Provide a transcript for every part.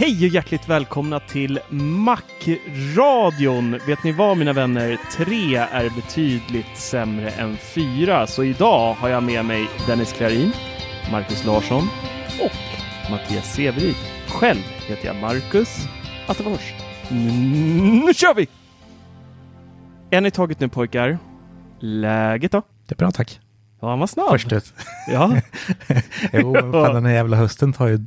Hej och hjärtligt välkomna till Macradion! Vet ni vad mina vänner? Tre är betydligt sämre än fyra. Så idag har jag med mig Dennis Klarin, Marcus Larsson och Mattias Severyd. Själv heter jag Marcus Attefors. Nu kör vi! En i taget nu pojkar. Läget då? Det är bra tack. Ja, han var snabb. Först ut. Ja. jo, fan den här jävla hösten tar ju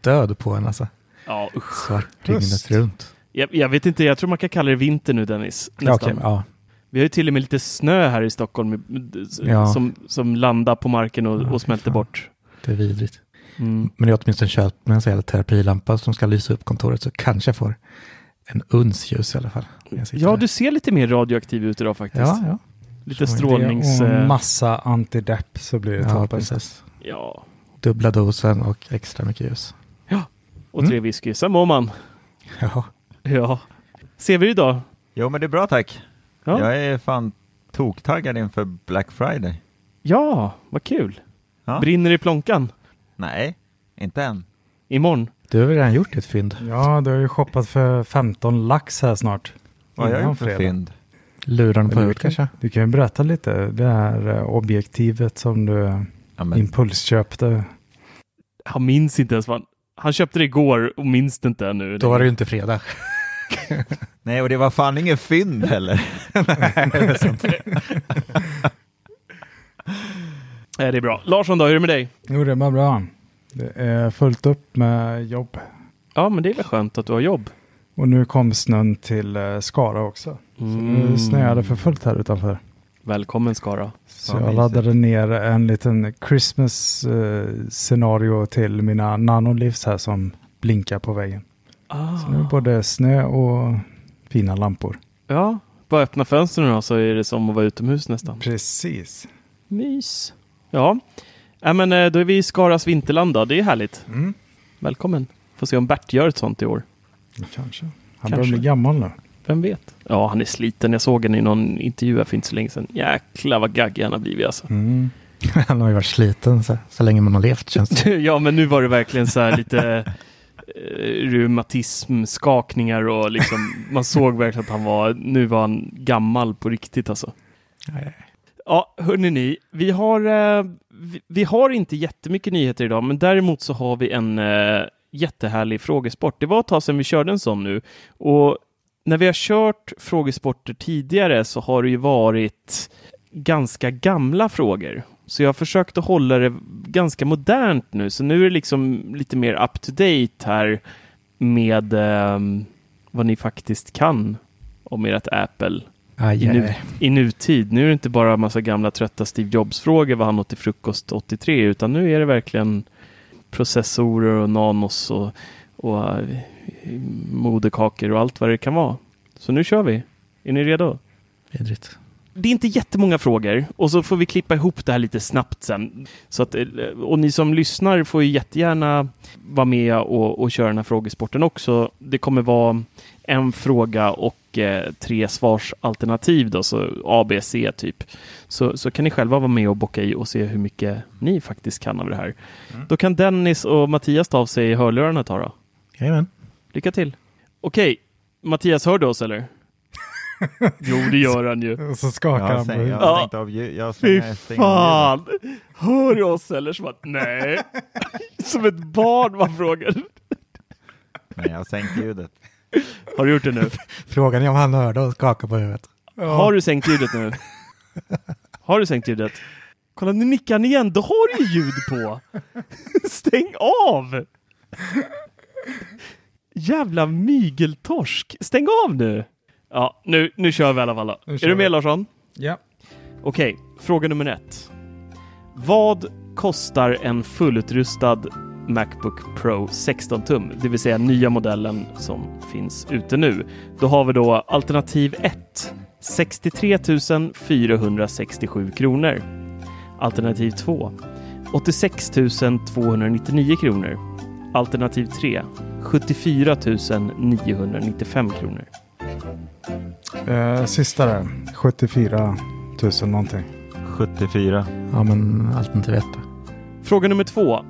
död på en alltså. Ja, usch. Svart dygnet runt. Jag, jag vet inte, jag tror man kan kalla det vinter nu Dennis. Nästan. okej, ja. Vi har ju till och med lite snö här i Stockholm Ja. som, som landar på marken och, Ja, och smälter fan. bort. Det är vidrigt. Mm. Men jag har åtminstone köpt med en sån jävla terapilampa som ska lysa upp kontoret så kanske jag får en uns ljus i alla fall. Ja, där. du ser lite mer radioaktiv ut idag faktiskt. Ja, ja. Lite Så strålnings... Och eh, massa antidepp så blir det ja toppen. precis. Ja, Dubbla dosen och extra mycket ljus. Och Mm. tre whisky. Sen mår man. Ja, Ja. Ser vi idag? Jo men det är bra tack. Ja. Jag är fan toktaggad inför Black Friday. ja, vad kul. Ja. Brinner i plånkan? Nej, inte än. Imorgon? du har väl redan gjort ett fynd. Ja, du har ju shoppat för 15 lax här snart. Vad har jag gjort för fynd? Luran på huvudet kan- kanske? Du kan ju berätta lite. Det här eh, objektivet som du Ja, men, impulsköpte. Han minns inte ens vad han... Han köpte det igår och minns det inte ännu. Då var det ju inte fredag. nej, och det var fan ingen fynd heller. Nej, det är bra. Larsson då, hur är det med dig? Jo, det var bra. Det är fullt upp med jobb. Ja, men det är väl skönt att du har jobb. Och nu kom snön till eh, Skara också. Så nu snöade för fullt här utanför. Välkommen Skara. Så jag laddade ner en liten Christmas eh, scenario till mina nanolivs här som blinkar på väggen. Ah. Så nu är det både snö och fina lampor. Ja, bara öppna fönstren då så är det som att vara utomhus nästan. Precis. Mys. Ja, ja men eh, då är vi i Skaras vinterland då. Det är härligt. Mm. Välkommen. Får se om Bert gör ett sånt i år. Kanske. Han Kanske. börjar bli gammal nu. Vem vet? Ja, han är sliten. Jag såg honom i någon intervju här för inte så länge sedan. Jäklar vad gaggig han har blivit alltså. Mm. Han har ju varit sliten så, så länge man har levt känns det. ja, men nu var det verkligen så här lite eh, reumatism, skakningar och liksom man såg verkligen att han var, nu var han gammal på riktigt alltså. Ja, hörni ni, vi har, eh, vi, vi har inte jättemycket nyheter idag, men däremot så har vi en eh, jättehärlig frågesport. Det var ett tag sedan vi körde en sån nu och när vi har kört frågesporter tidigare så har det ju varit ganska gamla frågor. Så jag har försökt att hålla det ganska modernt nu, så nu är det liksom lite mer up to date här med eh, vad ni faktiskt kan om ert Apple Aj, i, nu, i nutid. Nu är det inte bara en massa gamla trötta Steve Jobs-frågor, vad han åt till frukost 83, utan nu är det verkligen processorer och nanos och, och eh, moderkakor och allt vad det kan vara. Så nu kör vi. Är ni redo? Vidrigt. det är inte jättemånga frågor och så får vi klippa ihop det här lite snabbt sen. Så att, eh, och ni som lyssnar får ju jättegärna vara med och, och köra den här frågesporten också. Det kommer vara en fråga och eh, tre svarsalternativ då, så A, B, C typ. Så, så kan ni själva vara med och bocka i och se hur mycket ni faktiskt kan av det här. Mm. Då kan Dennis och Mattias ta av sig hörlurarna ett tag då. Jajamän. Lycka till! Okej, Mattias hör du oss eller? jo, det gör han ju. Och så skakar Jag han på har huvudet. stängt av. Jag Fy fan! Hör du oss eller? Som att, nej. Som ett barn man frågar. Nej, jag har sänkt ljudet. Har du gjort det nu? Frågan är om han hörde och skakade på huvudet. Har du sänkt ljudet nu? Har du sänkt ljudet? Kolla, nu nickar han igen. Då har du ju ljud på. Stäng av! Jävla mygeltorsk. Stäng av nu! Ja, nu, nu kör vi i alla fall då. Är du vi. med Larsson? Ja. Okej, fråga nummer ett. Vad kostar en fullutrustad Macbook Pro 16 tum, det vill säga nya modellen som finns ute nu? Då har vi då alternativ 1, 63 467 kronor. Alternativ 2, 86 299 kronor. Alternativ 3, 74 995 kronor. Eh, sista där, 74 000 någonting. 74. Ja, men alternativ ett då. Fråga nummer två.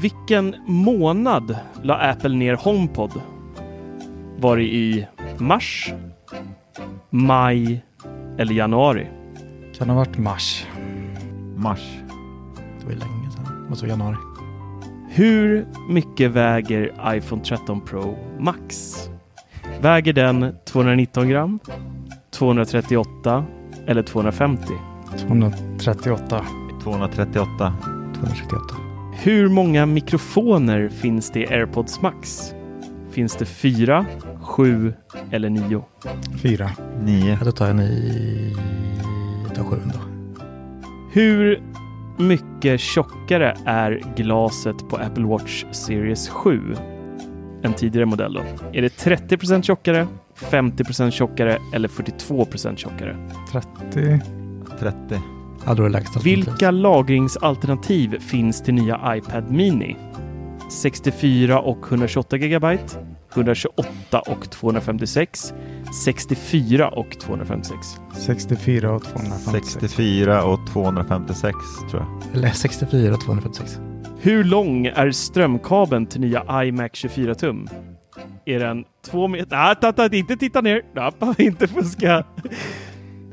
Vilken månad la Apple ner HomePod? Var det i mars, maj eller januari? Kan ha varit mars. Mars. Det var ju länge sedan. Måste vara januari. Hur mycket väger iPhone 13 Pro Max? Väger den 219 gram, 238 eller 250? 238. 238. 238. Hur många mikrofoner finns det i AirPods Max? Finns det fyra, sju eller nio? 4. 9. Ja, då tar jag i... Jag tar sju då. Hur mycket tjockare är glaset på Apple Watch Series 7 än tidigare modell då? Är det 30% tjockare, 50% tjockare eller 42% tjockare? 30. 30. Ja, då är det lägsta alternativet. Vilka lagringsalternativ finns till nya iPad Mini? 64 och 128 GB, 128 och 256, 64 och 256. 64 och 256. 64 och 256 tror jag. Eller 64 och 246. Hur lång är strömkabeln till nya iMac 24 tum? Är den två meter? Nej, tatta, inte titta ner! Nej, inte fuska!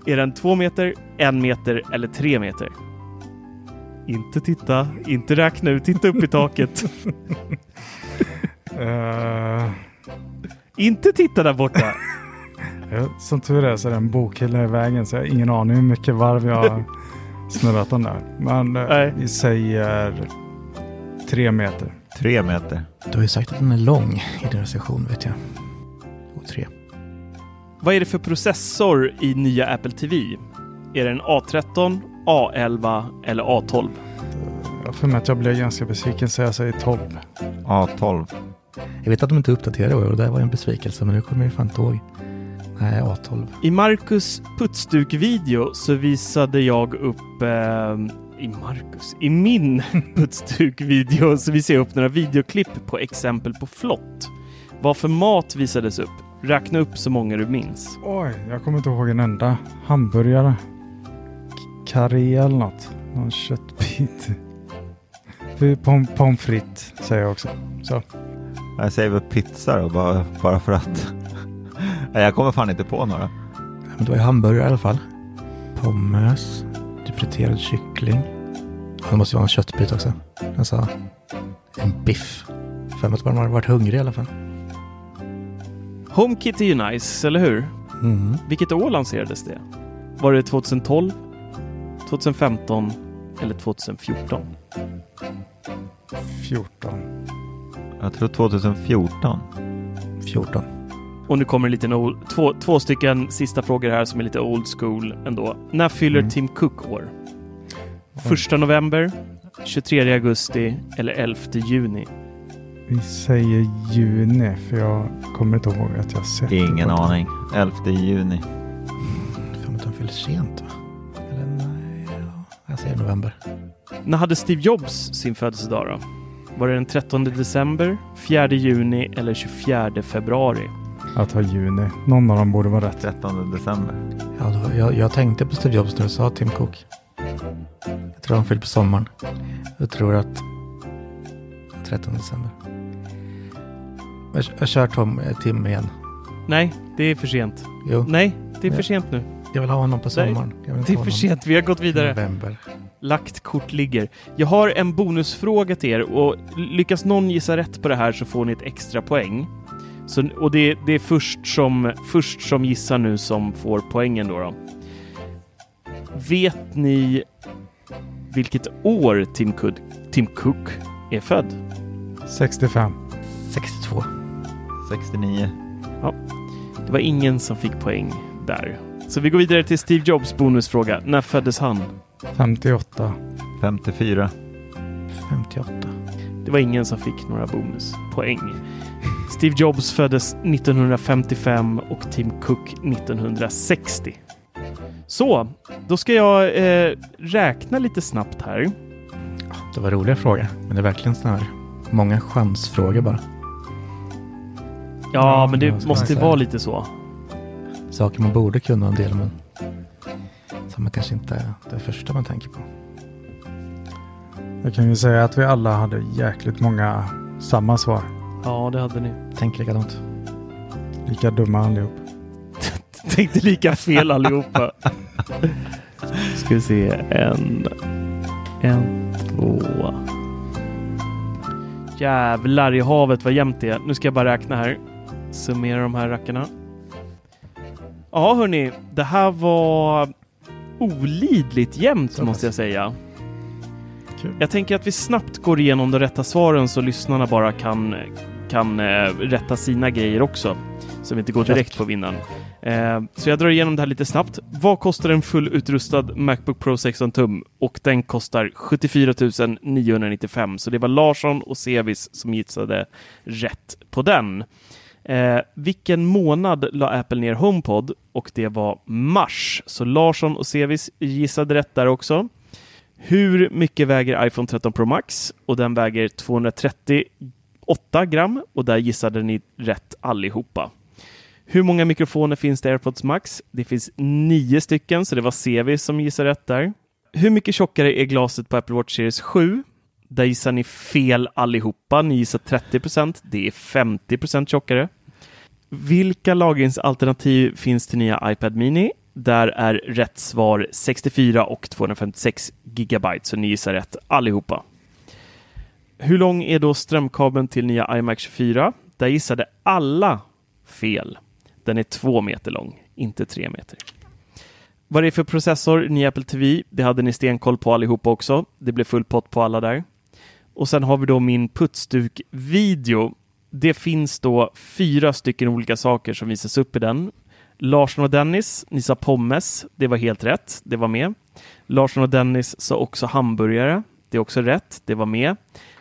Är den två meter, en meter eller tre meter? Inte titta, inte räkna ut, inte upp i taket. Eh, inte titta där borta! som tur är så är det en bokhylla i vägen så jag har ingen aning hur mycket varv jag har snurrat den där. Men eh, Nej. vi säger tre meter. 3 meter. Du har ju sagt att den är lång i din recension vet jag. Och tre. Vad är det för processor i nya Apple TV? Är det en A13, A11 eller A12? Jag har för mig att jag blev ganska besviken så jag säger 12. A12. Jag vet att de inte uppdaterade i år och det var en besvikelse men nu kommer jag fan inte ihåg. Nej, A12. I Marcus putsduk-video så visade jag upp eh, i Marcus, i min putsduk-video så visade jag upp några videoklipp på exempel på flott. Vad för mat visades upp? Räkna upp så många du minns. Oj, jag kommer inte ihåg en enda. Hamburgare. Karré eller något. Någon köttbit. Pommes frites säger jag också. Så. Jag säger väl pizza då, bara, bara för att. Jag kommer fan inte på några. Men det var ju hamburgare i alla fall. Pommes. Typ friterad kyckling. Det måste ju vara en köttbit också. Alltså en biff. För att man har varit hungrig i alla fall. HomeKit är ju nice, eller hur? Mm. Vilket år lanserades det? Var det 2012, 2015 eller 2014? 14. Jag tror 2014. 14. Och nu kommer en liten old, två, två stycken sista frågor här som är lite old school ändå. När fyller Mm. Tim Cook år? Första november, 23 augusti eller 11 juni? Vi säger juni för jag kommer inte ihåg att jag sett det Ingen på- aning. 11 juni. För att de fyller sent va? Eller nej, ja, jag säger november. När hade Steve Jobs sin födelsedag då? Var det den 13 december, 4 juni eller 24 februari? Jag tar juni. Någon av dem borde vara rätt. 13 december. Ja, var, jag, jag tänkte på Steve Jobs när du sa Tim Cook. Jag tror han fyllde på sommaren. Jag tror att 13 december. Jag, jag kör Tom, eh, Tim igen. Nej, det är för sent. Jo, Nej, det är för Nej. sent nu. jag vill ha honom på Nej, sommaren. Jag vill inte Det är för sent, vi har gått i vidare. November. Lagt kort ligger. Jag har en bonusfråga till er och lyckas någon gissa rätt på det här så får ni ett extra poäng. Så, och det, det är först som, först som gissar nu som får poängen då, då. Vet ni vilket år Tim Cook, Tim Cook är född? 65. 62. 69. Det var ingen som fick poäng där. Så vi går vidare till Steve Jobs bonusfråga. När föddes han? 58. 54. 58. Det var ingen som fick några bonuspoäng. Steve Jobs föddes 1955 och Tim Cook 1960. Så, då ska jag eh, räkna lite snabbt här. Det var roliga frågor, men det är verkligen sådana här många chansfrågor bara. Ja, men det måste vara lite så. Saker man borde kunna en del, men som man kanske inte är det första man tänker på. Jag kan ju säga att vi alla hade jäkligt många samma svar. Ja, det hade ni. Tänk likadant. Lika dumma allihop. Tänkte lika fel allihopa. Ska vi se. En, en, två. Jävlar i havet vad jämnt det är. Nu ska jag bara räkna här. Summera de här rackarna. Ja, hörni. Det här var olidligt jämnt måste jag säga. Kul. Jag tänker att vi snabbt går igenom de rätta svaren så lyssnarna bara kan, kan eh, rätta sina grejer också. Så vi inte går direkt på vinnaren. Eh, så jag drar igenom det här lite snabbt. Vad kostar en fullutrustad Macbook Pro 16 tum? Och den kostar 74 995. Så det var Larsson och Sevis som gissade rätt på den. Eh, vilken månad la Apple ner HomePod? Och det var mars. Så Larsson och Sevis gissade rätt där också. Hur mycket väger iPhone 13 Pro Max? Och den väger 238 gram och där gissade ni rätt allihopa. Hur många mikrofoner finns det i AirPods Max? Det finns nio stycken, så det var Sevi som gissade rätt där. Hur mycket tjockare är glaset på Apple Watch Series 7? Där gissar ni fel allihopa. Ni gissar 30 procent. Det är 50 procent tjockare. Vilka lagringsalternativ finns till nya iPad Mini? Där är rätt svar 64 och 256 gigabyte, så ni gissar rätt allihopa. Hur lång är då strömkabeln till nya iMac 24? Där gissade alla fel. Den är två meter lång, inte tre meter. Vad det är för processor i nya Apple TV? Det hade ni stenkoll på allihopa också. Det blev full pott på alla där. Och sen har vi då min putsduk-video. Det finns då fyra stycken olika saker som visas upp i den. Larsson och Dennis, ni sa pommes. Det var helt rätt. Det var med. Larsson och Dennis sa också hamburgare. Det är också rätt. Det var med.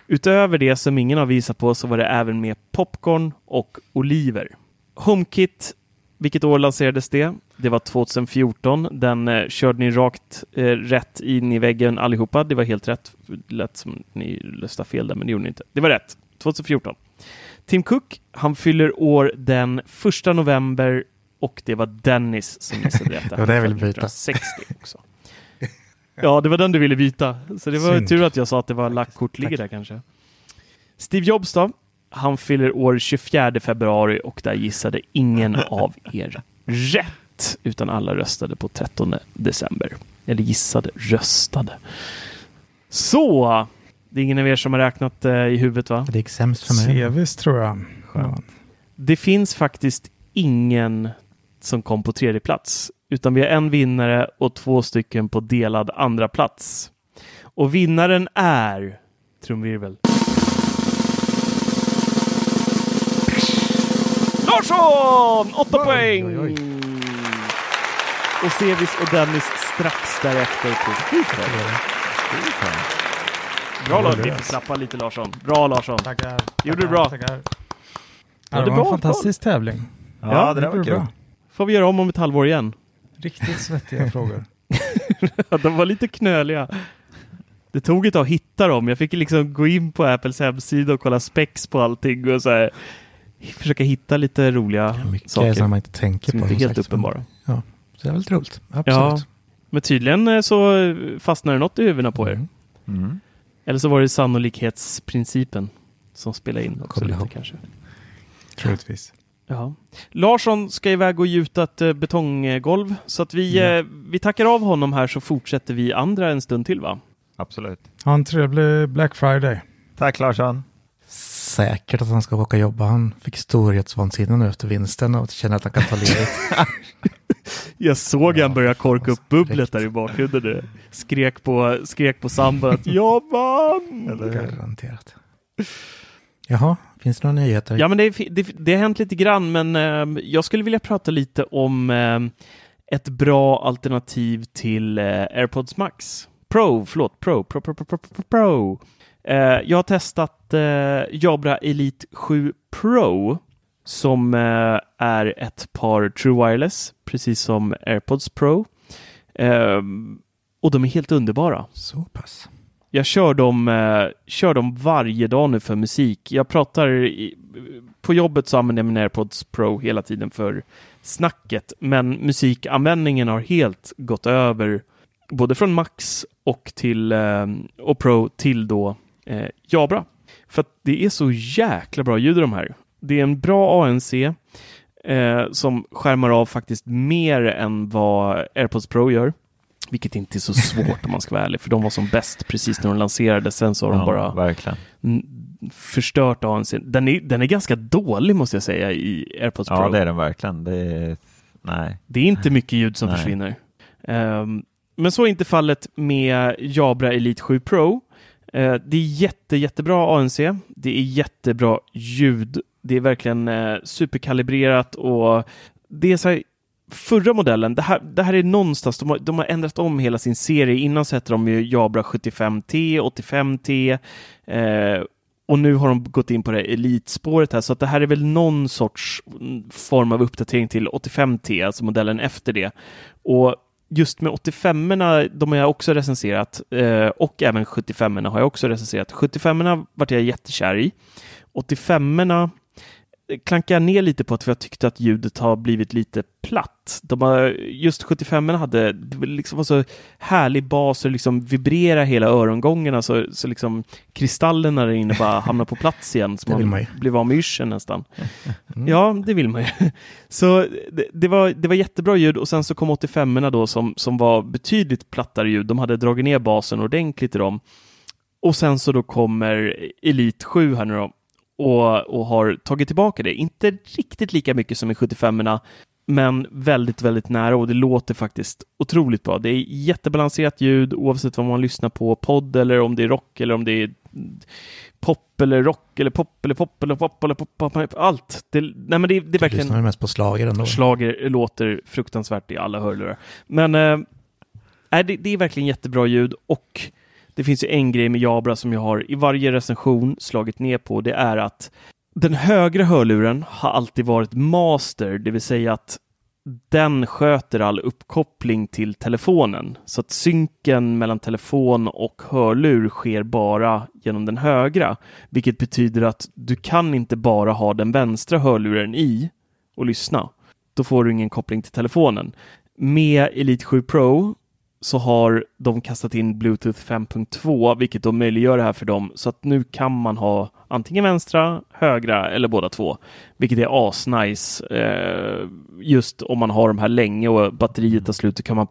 Utöver det som ingen har visat på så var det även med popcorn och oliver. HomeKit, vilket år lanserades det? Det var 2014. Den eh, körde ni rakt eh, rätt in i väggen allihopa. Det var helt rätt. Det lät som ni röstade fel där, men det gjorde ni inte. Det var rätt. 2014. Tim Cook, han fyller år den 1 november och det var Dennis som gissade rätt. Det var det jag ville byta. 1960 också. Ja, det var den du ville byta. Så det var Synd. tur att jag sa att det var lagt kort ligger där kanske. Steve Jobs då? Han fyller år 24 februari och där gissade ingen av er rätt, utan alla röstade på 13 december. Eller gissade, röstade. Så! Det är ingen av er som har räknat eh, i huvudet va? Det gick sämst för mig. Sevis tror jag. Ja. Det finns faktiskt ingen som kom på tredje plats, utan vi har en vinnare och två stycken på delad andra plats. Och vinnaren är trumvirvel. Larsson! Åtta poäng! oj, oj. Och Sevis och Dennis strax därefter på. Bra Larsson. Vi får klappa lite Larsson. Bra Larsson. Tackar. Gjorde du bra. Tackar. Ja, Ja, det det var bra, en fantastisk tävling. Ja, det där var kul. bra. Får vi göra om om ett halvår igen. Riktigt svettiga frågor. de var lite knöliga. Det tog ett tag att hitta dem. Jag fick liksom gå in på Apples hemsida och kolla specs på allting och så här, försöka hitta lite roliga Ja, mycket saker som man inte tänker som på. inte är som helt sagt. uppenbara. Ja, så det är väldigt roligt. Absolut. Ja, men tydligen eh, så fastnar det något i huvudena på er. Mm. Mm. Eller så var det sannolikhetsprincipen som spelade in också lite kanske. Troligtvis. Ja. Larsson ska iväg och gjuta ett eh, betonggolv så att vi, Ja. eh, vi tackar av honom här så fortsätter vi andra en stund till va? Absolut. Ha en trevlig Black Friday. Tack Larsson. Säkert att han ska åka jobba. Han fick storhetsvansinne nu efter vinsten och känner att han kan ta ledigt. Jag såg Ja, han börja korka upp bubblet där i bakgrunden. nu. Skrek på, skrek på sambon att jag vann! Eller? Garanterat. Jaha, finns det några nyheter? Ja, men det, är- det, det har hänt lite grann, men eh, jag skulle vilja prata lite om eh, ett bra alternativ till eh, AirPods Max. Pro, förlåt, Pro, Pro, Pro, Pro, Pro, Pro, Pro. Eh, jag har testat eh, Jabra Elite 7 Pro som eh, är ett par True Wireless, precis som AirPods Pro. Eh, och de är helt underbara. Så pass. Jag kör dem, kör dem varje dag nu för musik. Jag pratar på jobbet så använder jag min AirPods Pro hela tiden för snacket, men musikanvändningen har helt gått över både från Max och till och Pro till då eh, Jabra. För att det är så jäkla bra ljud i de här. Det är en bra ANC eh, som skärmar av faktiskt mer än vad AirPods Pro gör. Vilket inte är så svårt om man ska vara ärlig, för de var som bäst precis när de lanserades. Sen så har de Ja, bara Verkligen. förstört ANC. Den är, den är ganska dålig måste jag säga i AirPods Pro. Ja, det är den verkligen. Det är... Nej. Det är inte mycket ljud som Nej. försvinner. Ehm, men så är inte fallet med Jabra Elite 7 Pro. Eh, det är jätte, jättebra ANC. Det är jättebra ljud. Det är verkligen eh, superkalibrerat och det är så här, förra modellen, det här, det här är någonstans, de har, de har ändrat om hela sin serie. Innan så hette de ju Jabra 75T, 85T eh, och nu har de gått in på det elitspåret här, så att det här är väl någon sorts mm, form av uppdatering till 85T, alltså modellen efter det. Och just med 85orna, de har jag också recenserat, eh, och även 75orna har jag också recenserat. 75orna vart jag jättekär i. 85orna klankar jag ner lite på att jag tyckte att ljudet har blivit lite platt. De har, just 75 hade liksom var så härlig bas och liksom vibrera hela örongångarna så, så liksom kristallerna där inne bara hamnar på plats igen. Så man man blev av med yrseln nästan. Mm. Ja, det vill man ju. Så det, det, var, det var jättebra ljud och sen så kom 85 då som, som var betydligt plattare ljud. De hade dragit ner basen ordentligt i dem. Och sen så då kommer Elite 7 här nu då och, och har tagit tillbaka det. Inte riktigt lika mycket som i 75 men väldigt, väldigt nära och det låter faktiskt otroligt bra. Det är jättebalanserat ljud oavsett vad man lyssnar på, podd eller om det är rock eller om det är pop eller rock eller pop eller pop eller pop eller pop, pop, pop allt. Det, nej men det, det är Du verkligen... lyssnar mest på slager ändå. Schlager låter fruktansvärt i alla hörlurar. Men äh, det, det är verkligen jättebra ljud och det finns ju en grej med Jabra som jag har i varje recension slagit ner på. Det är att den högra hörluren har alltid varit master, det vill säga att den sköter all uppkoppling till telefonen. Så att synken mellan telefon och hörlur sker bara genom den högra, vilket betyder att du kan inte bara ha den vänstra hörluren i och lyssna. Då får du ingen koppling till telefonen. Med Elite 7 Pro så har de kastat in Bluetooth 5.2, vilket då möjliggör det här för dem. Så att nu kan man ha antingen vänstra, högra eller båda två, vilket är asnice. Eh, just om man har de här länge och batteriet tar slut, då kan man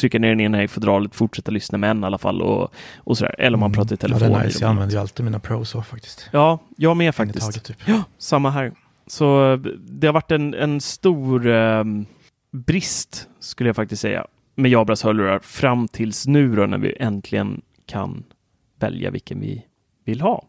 trycka ner den ena i fodralet, fortsätta lyssna med en i alla fall och, och sådär. Eller om man pratar i telefon. Mm. Ja, det är nice. Jag använder ju alltid mina Pro så faktiskt. Ja, jag med faktiskt. taget, typ. Ja, samma här. Så eh, det har varit en, en stor eh, brist, skulle jag faktiskt säga, med Jabras hörlurar fram tills nu då, när vi äntligen kan välja vilken vi vill ha.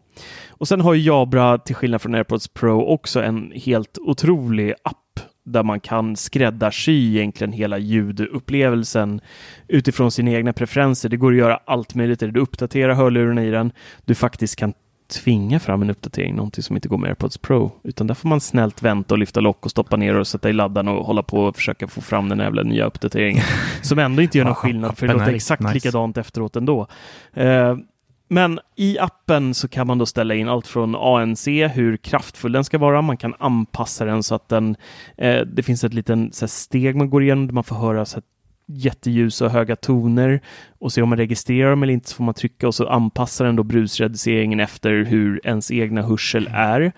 Och sen har ju Jabra, till skillnad från AirPods Pro, också en helt otrolig app där man kan skräddarsy egentligen hela ljudupplevelsen utifrån sina egna preferenser. Det går att göra allt möjligt. Du uppdaterar hörlurarna i den. Du faktiskt kan tvinga fram en uppdatering, någonting som inte går med AirPods Pro, utan där får man snällt vänta och lyfta lock och stoppa ner och sätta i laddan och hålla på och försöka få fram den jävla nya uppdateringen som ändå inte gör någon skillnad för det låter exakt nice. likadant efteråt ändå. Eh, men i appen så kan man då ställa in allt från ANC, hur kraftfull den ska vara. Man kan anpassa den så att den, eh, det finns ett litet steg man går igenom där man får höra så här, jätteljus och höga toner och se om man registrerar dem eller inte så får man trycka och så anpassar den då brusreduceringen efter hur ens egna hörsel är.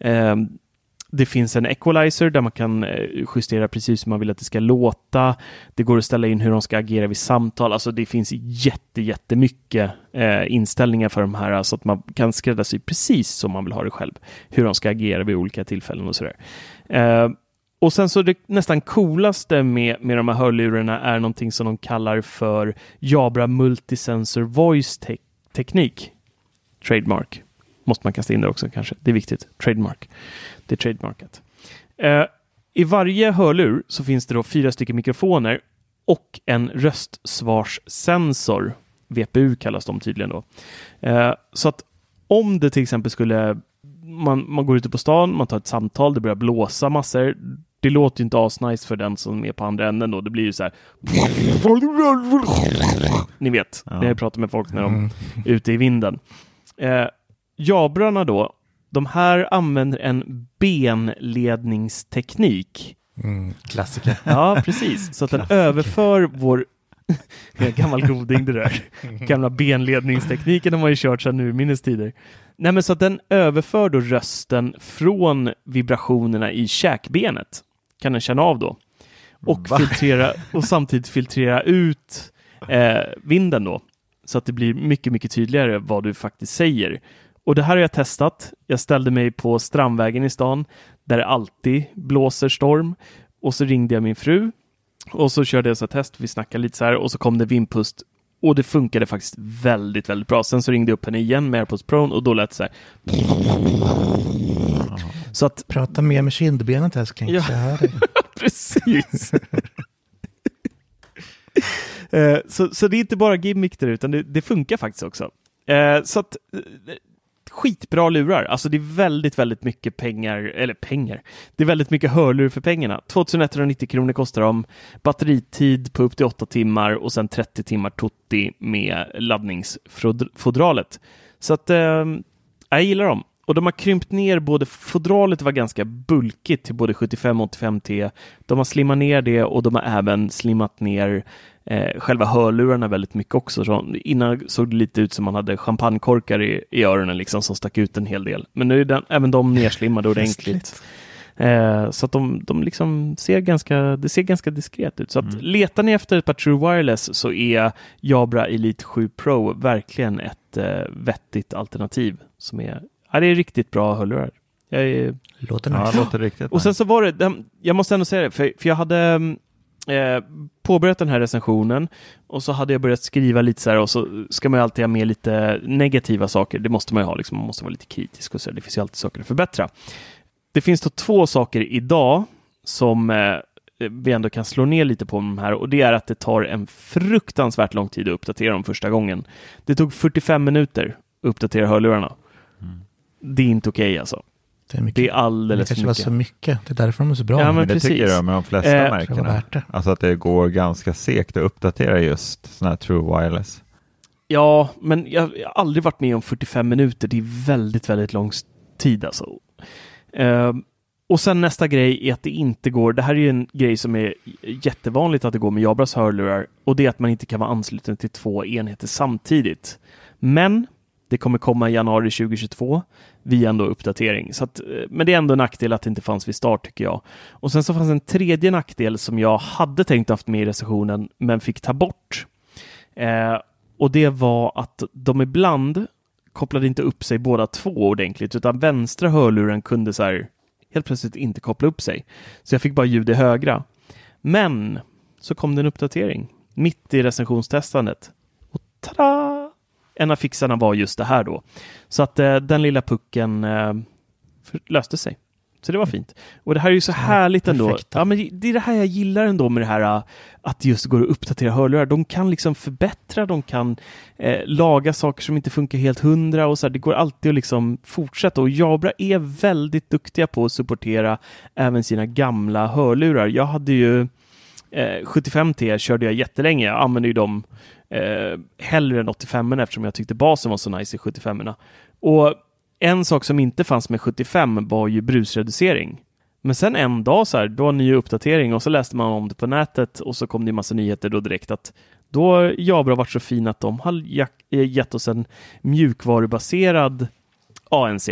Eh, det finns en equalizer där man kan eh, justera precis hur man vill att det ska låta. Det går att ställa in hur de ska agera vid samtal. Alltså det finns jätte, jättemycket eh, inställningar för de här så att man kan skräddarsy precis som man vill ha det själv. Hur de ska agera vid olika tillfällen och sådär. Eh, och sen så det nästan coolaste med, med de här hörlurarna är någonting som de kallar för Jabra Multisensor Voice te Teknik. Trademark. Måste man kasta in där också kanske. Det är viktigt. Trademark. Det är trademarkat. Eh, I varje hörlur så finns det då fyra stycken mikrofoner och en röstsvarssensor. VPU kallas de tydligen då. Eh, så att om det till exempel skulle man, man går ute på stan, man tar ett samtal, det börjar blåsa massor. Det låter ju inte asnice för den som är på andra änden då. Det blir ju så här. Ni vet, Ja. när jag pratar med folk när de är ute i vinden. Eh, Jabrarna då, de här använder en benledningsteknik. Mm, klassiker. Ja, precis. Så att den överför vår... Gammal goding det där. Gamla benledningstekniken har man ju kört sedan urminnes tider. Nej, men så att den överför då rösten från vibrationerna i käkbenet. Kan den känna av då. Och, Va? filtrera, och samtidigt filtrera ut eh, vinden då. Så att det blir mycket, mycket tydligare vad du faktiskt säger. Och det här har jag testat. Jag ställde mig på Strandvägen i stan där det alltid blåser storm. Och så ringde jag min fru och så körde jag så test. Vi snackade lite så här och så kom det vindpust och det funkade faktiskt väldigt, väldigt bra. Sen så ringde jag upp henne igen med AirPods Pro och då lät det så här. Så att Prata mer med kindbenet älskling. Ja. Precis. Eh, så, så det är inte bara gimmick där utan det, det funkar faktiskt också. Eh, så att eh, skitbra lurar. Alltså det är väldigt, väldigt mycket pengar, eller pengar. Det är väldigt mycket hörlur för pengarna. 2190 kronor kostar de. Batteritid på upp till 8 timmar och sen 30 timmar tutti med laddningsfodralet. Så att eh, jag gillar dem. Och de har krympt ner både fodralet var ganska bulkigt till både 75 och 85T. De har slimmat ner det och de har även slimmat ner eh, själva hörlurarna väldigt mycket också. Så innan såg det lite ut som man hade champagnekorkar i, i öronen liksom som stack ut en hel del. Men nu är den, även de nerslimmade ordentligt. Eh, så att de, de liksom ser ganska, det ser ganska diskret ut. Så att Mm. letar ni efter ett par True Wireless så är Jabra Elite 7 Pro verkligen ett eh, vettigt alternativ som är, ja, det är riktigt bra hörlurar. Jag är, Låter Ja, nice. det låter riktigt och sen så var det, jag måste ändå säga det, för, för jag hade eh, påbörjat den här recensionen och så hade jag börjat skriva lite så här och så ska man ju alltid ha med lite negativa saker. Det måste man ju ha, liksom. man måste vara lite kritisk och så. Det finns ju alltid saker att förbättra. Det finns då två saker idag som eh, vi ändå kan slå ner lite på de här och det är att det tar en fruktansvärt lång tid att uppdatera dem första gången. Det tog 45 minuter att uppdatera hörlurarna. Det är inte okej alltså. Det är mycket. Det är det alldeles kanske för var mycket. så mycket. Det är därför de är så bra. Ja, men Men det precis. tycker jag med de flesta Eh, det märkena. det. Alltså att det går ganska segt att uppdatera just sådana här true wireless. Ja, men jag, jag har aldrig varit med om 45 minuter. Det är väldigt, väldigt lång tid alltså. Ehm, och sen nästa grej är att det inte går. Det här är ju en grej som är jättevanligt att det går med Jabras hörlurar och det är att man inte kan vara ansluten till två enheter samtidigt. Men det kommer komma i januari 2022 via en då uppdatering. Så att, eh, men det är ändå en nackdel att det inte fanns vid start tycker jag. Och sen så fanns en tredje nackdel som jag hade tänkt haft med i recensionen men fick ta bort. Eh, och det var att de ibland kopplade inte upp sig båda två ordentligt utan vänstra hörluren kunde så här helt plötsligt inte koppla upp sig. Så jag fick bara ljud i högra. Men så kom det en uppdatering mitt i recensionstestandet. Och tada! En av fixarna var just det här då. Så att eh, den lilla pucken eh, löste sig. Så det var fint. Och det här är ju så härligt ändå. perfekt. Ja, men det är det här jag gillar ändå med det här äh, att just går att uppdatera hörlurar. De kan liksom förbättra, de kan eh, laga saker som inte funkar helt hundra och så här, det går alltid att liksom fortsätta. Och Jabra är väldigt duktiga på att supportera även sina gamla hörlurar. Jag hade ju eh, 75T körde jag jättelänge. Jag använde ju dem eh, hellre än 85 eftersom jag tyckte basen var så nice i 75 erna Och en sak som inte fanns med 75 var ju brusreducering. Men sen en dag så här, då var en ny uppdatering och så läste man om det på nätet och så kom det en massa nyheter då direkt att då har Jabra varit så fin att de har eh, gett oss en mjukvarubaserad ANC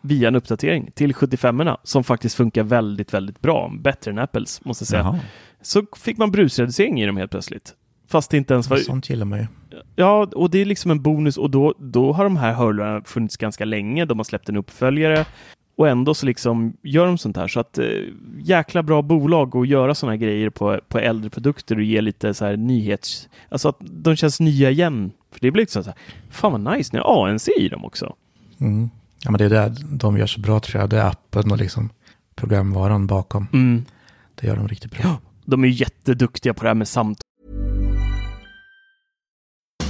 via en uppdatering till 75 erna som faktiskt funkar väldigt, väldigt bra. Bättre än Apples, måste jag säga. Jaha. Så fick man brusreducering i dem helt plötsligt. Fast det inte ens var... Sånt gillar man ju. Ja, och det är liksom en bonus och då, då har de här hörlurarna funnits ganska länge. De har släppt en uppföljare och ändå så liksom gör de sånt här. Så att eh, jäkla bra bolag att göra såna här grejer på, på äldre produkter och ge lite så här nyhets... Alltså att de känns nya igen. För det blir liksom så här, fan vad nice, ni har ANC i dem också. Mm. Ja, men det är det de gör så bra tror jag. Det är appen och liksom programvaran bakom. Mm. Det gör de riktigt bra. Ja, de är jätteduktiga på det här med samtal.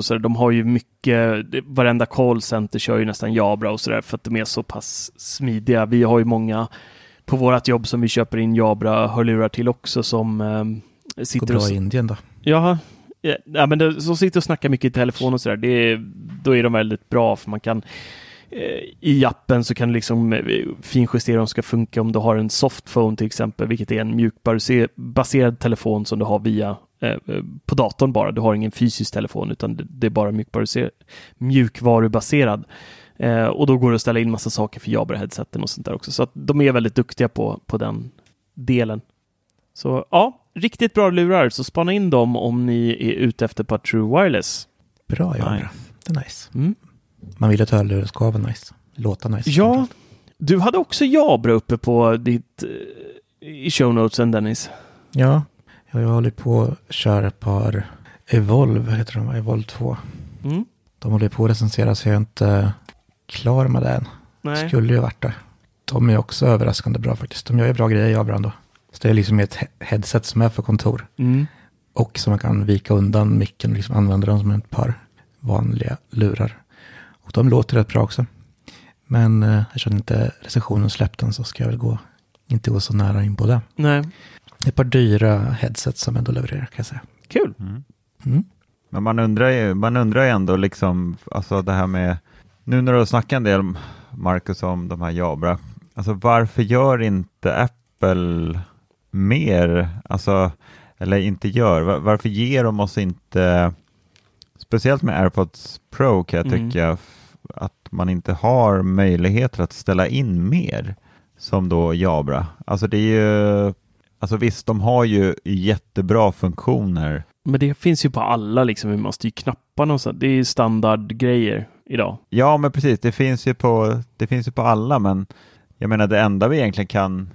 så de har ju mycket, varenda callcenter kör ju nästan Jabra och sådär för att de är så pass smidiga. Vi har ju många på vårt jobb som vi köper in Jabra-hörlurar till också som eh, Går sitter bra och... i Indien då. Ja, ja, men det, som sitter och snackar mycket i telefon och sådär, då är de väldigt bra för man kan eh, i appen så kan du liksom eh, finjustera om det ska funka om du har en softphone till exempel, vilket är en mjukbaserad telefon som du har via på datorn bara. Du har ingen fysisk telefon utan det, är bara mjukvarubaserad. Eh, och då går det att ställa in massa saker för Jabra-headseten och sånt där också. Så att de är väldigt duktiga på, på den delen. Så ja, riktigt bra lurar. Så spana in dem om ni är ute efter på True Wireless. Bra Jabra. Det är nice. Mm. Man vill att hörlurar ska vara nice. Låta nice. Ja, du hade också Jabra uppe på ditt eh, i show notesen Dennis. Ja, jag håller på att köra ett par Evolve, heter de? Evolve 2. Mm. De håller på att recensera så jag är inte klar med det än. Nej. Skulle ju varit det. De är också överraskande bra faktiskt. De gör ju bra grejer, Jabra ändå. Så det är liksom ett he- headset som är för kontor. Mm. Och som man kan vika undan micken och liksom använda dem som ett par vanliga lurar. Och de låter rätt bra också. Men eh, eftersom inte recensionen släppt än så ska jag väl gå, inte gå så nära in på det. Nej. Ett par dyra headsets som ändå levererar kan jag säga. Kul. Mm. Men man undrar ju, man undrar ju ändå liksom, alltså det här med, nu när du har snackat en del Marcus om de här Jabra, alltså varför gör inte Apple mer, alltså, eller inte gör, var, varför ger de oss inte, speciellt med AirPods Pro kan jag Mm. tycka, att man inte har möjligheter att ställa in mer, som då Jabra. Alltså det är ju, alltså visst, de har ju jättebra funktioner, Men det finns ju på alla liksom, hur man styr knapparna och så. Det är ju standardgrejer idag. Ja, men precis. Det finns ju på, det finns ju på alla, men jag menar det enda vi egentligen kan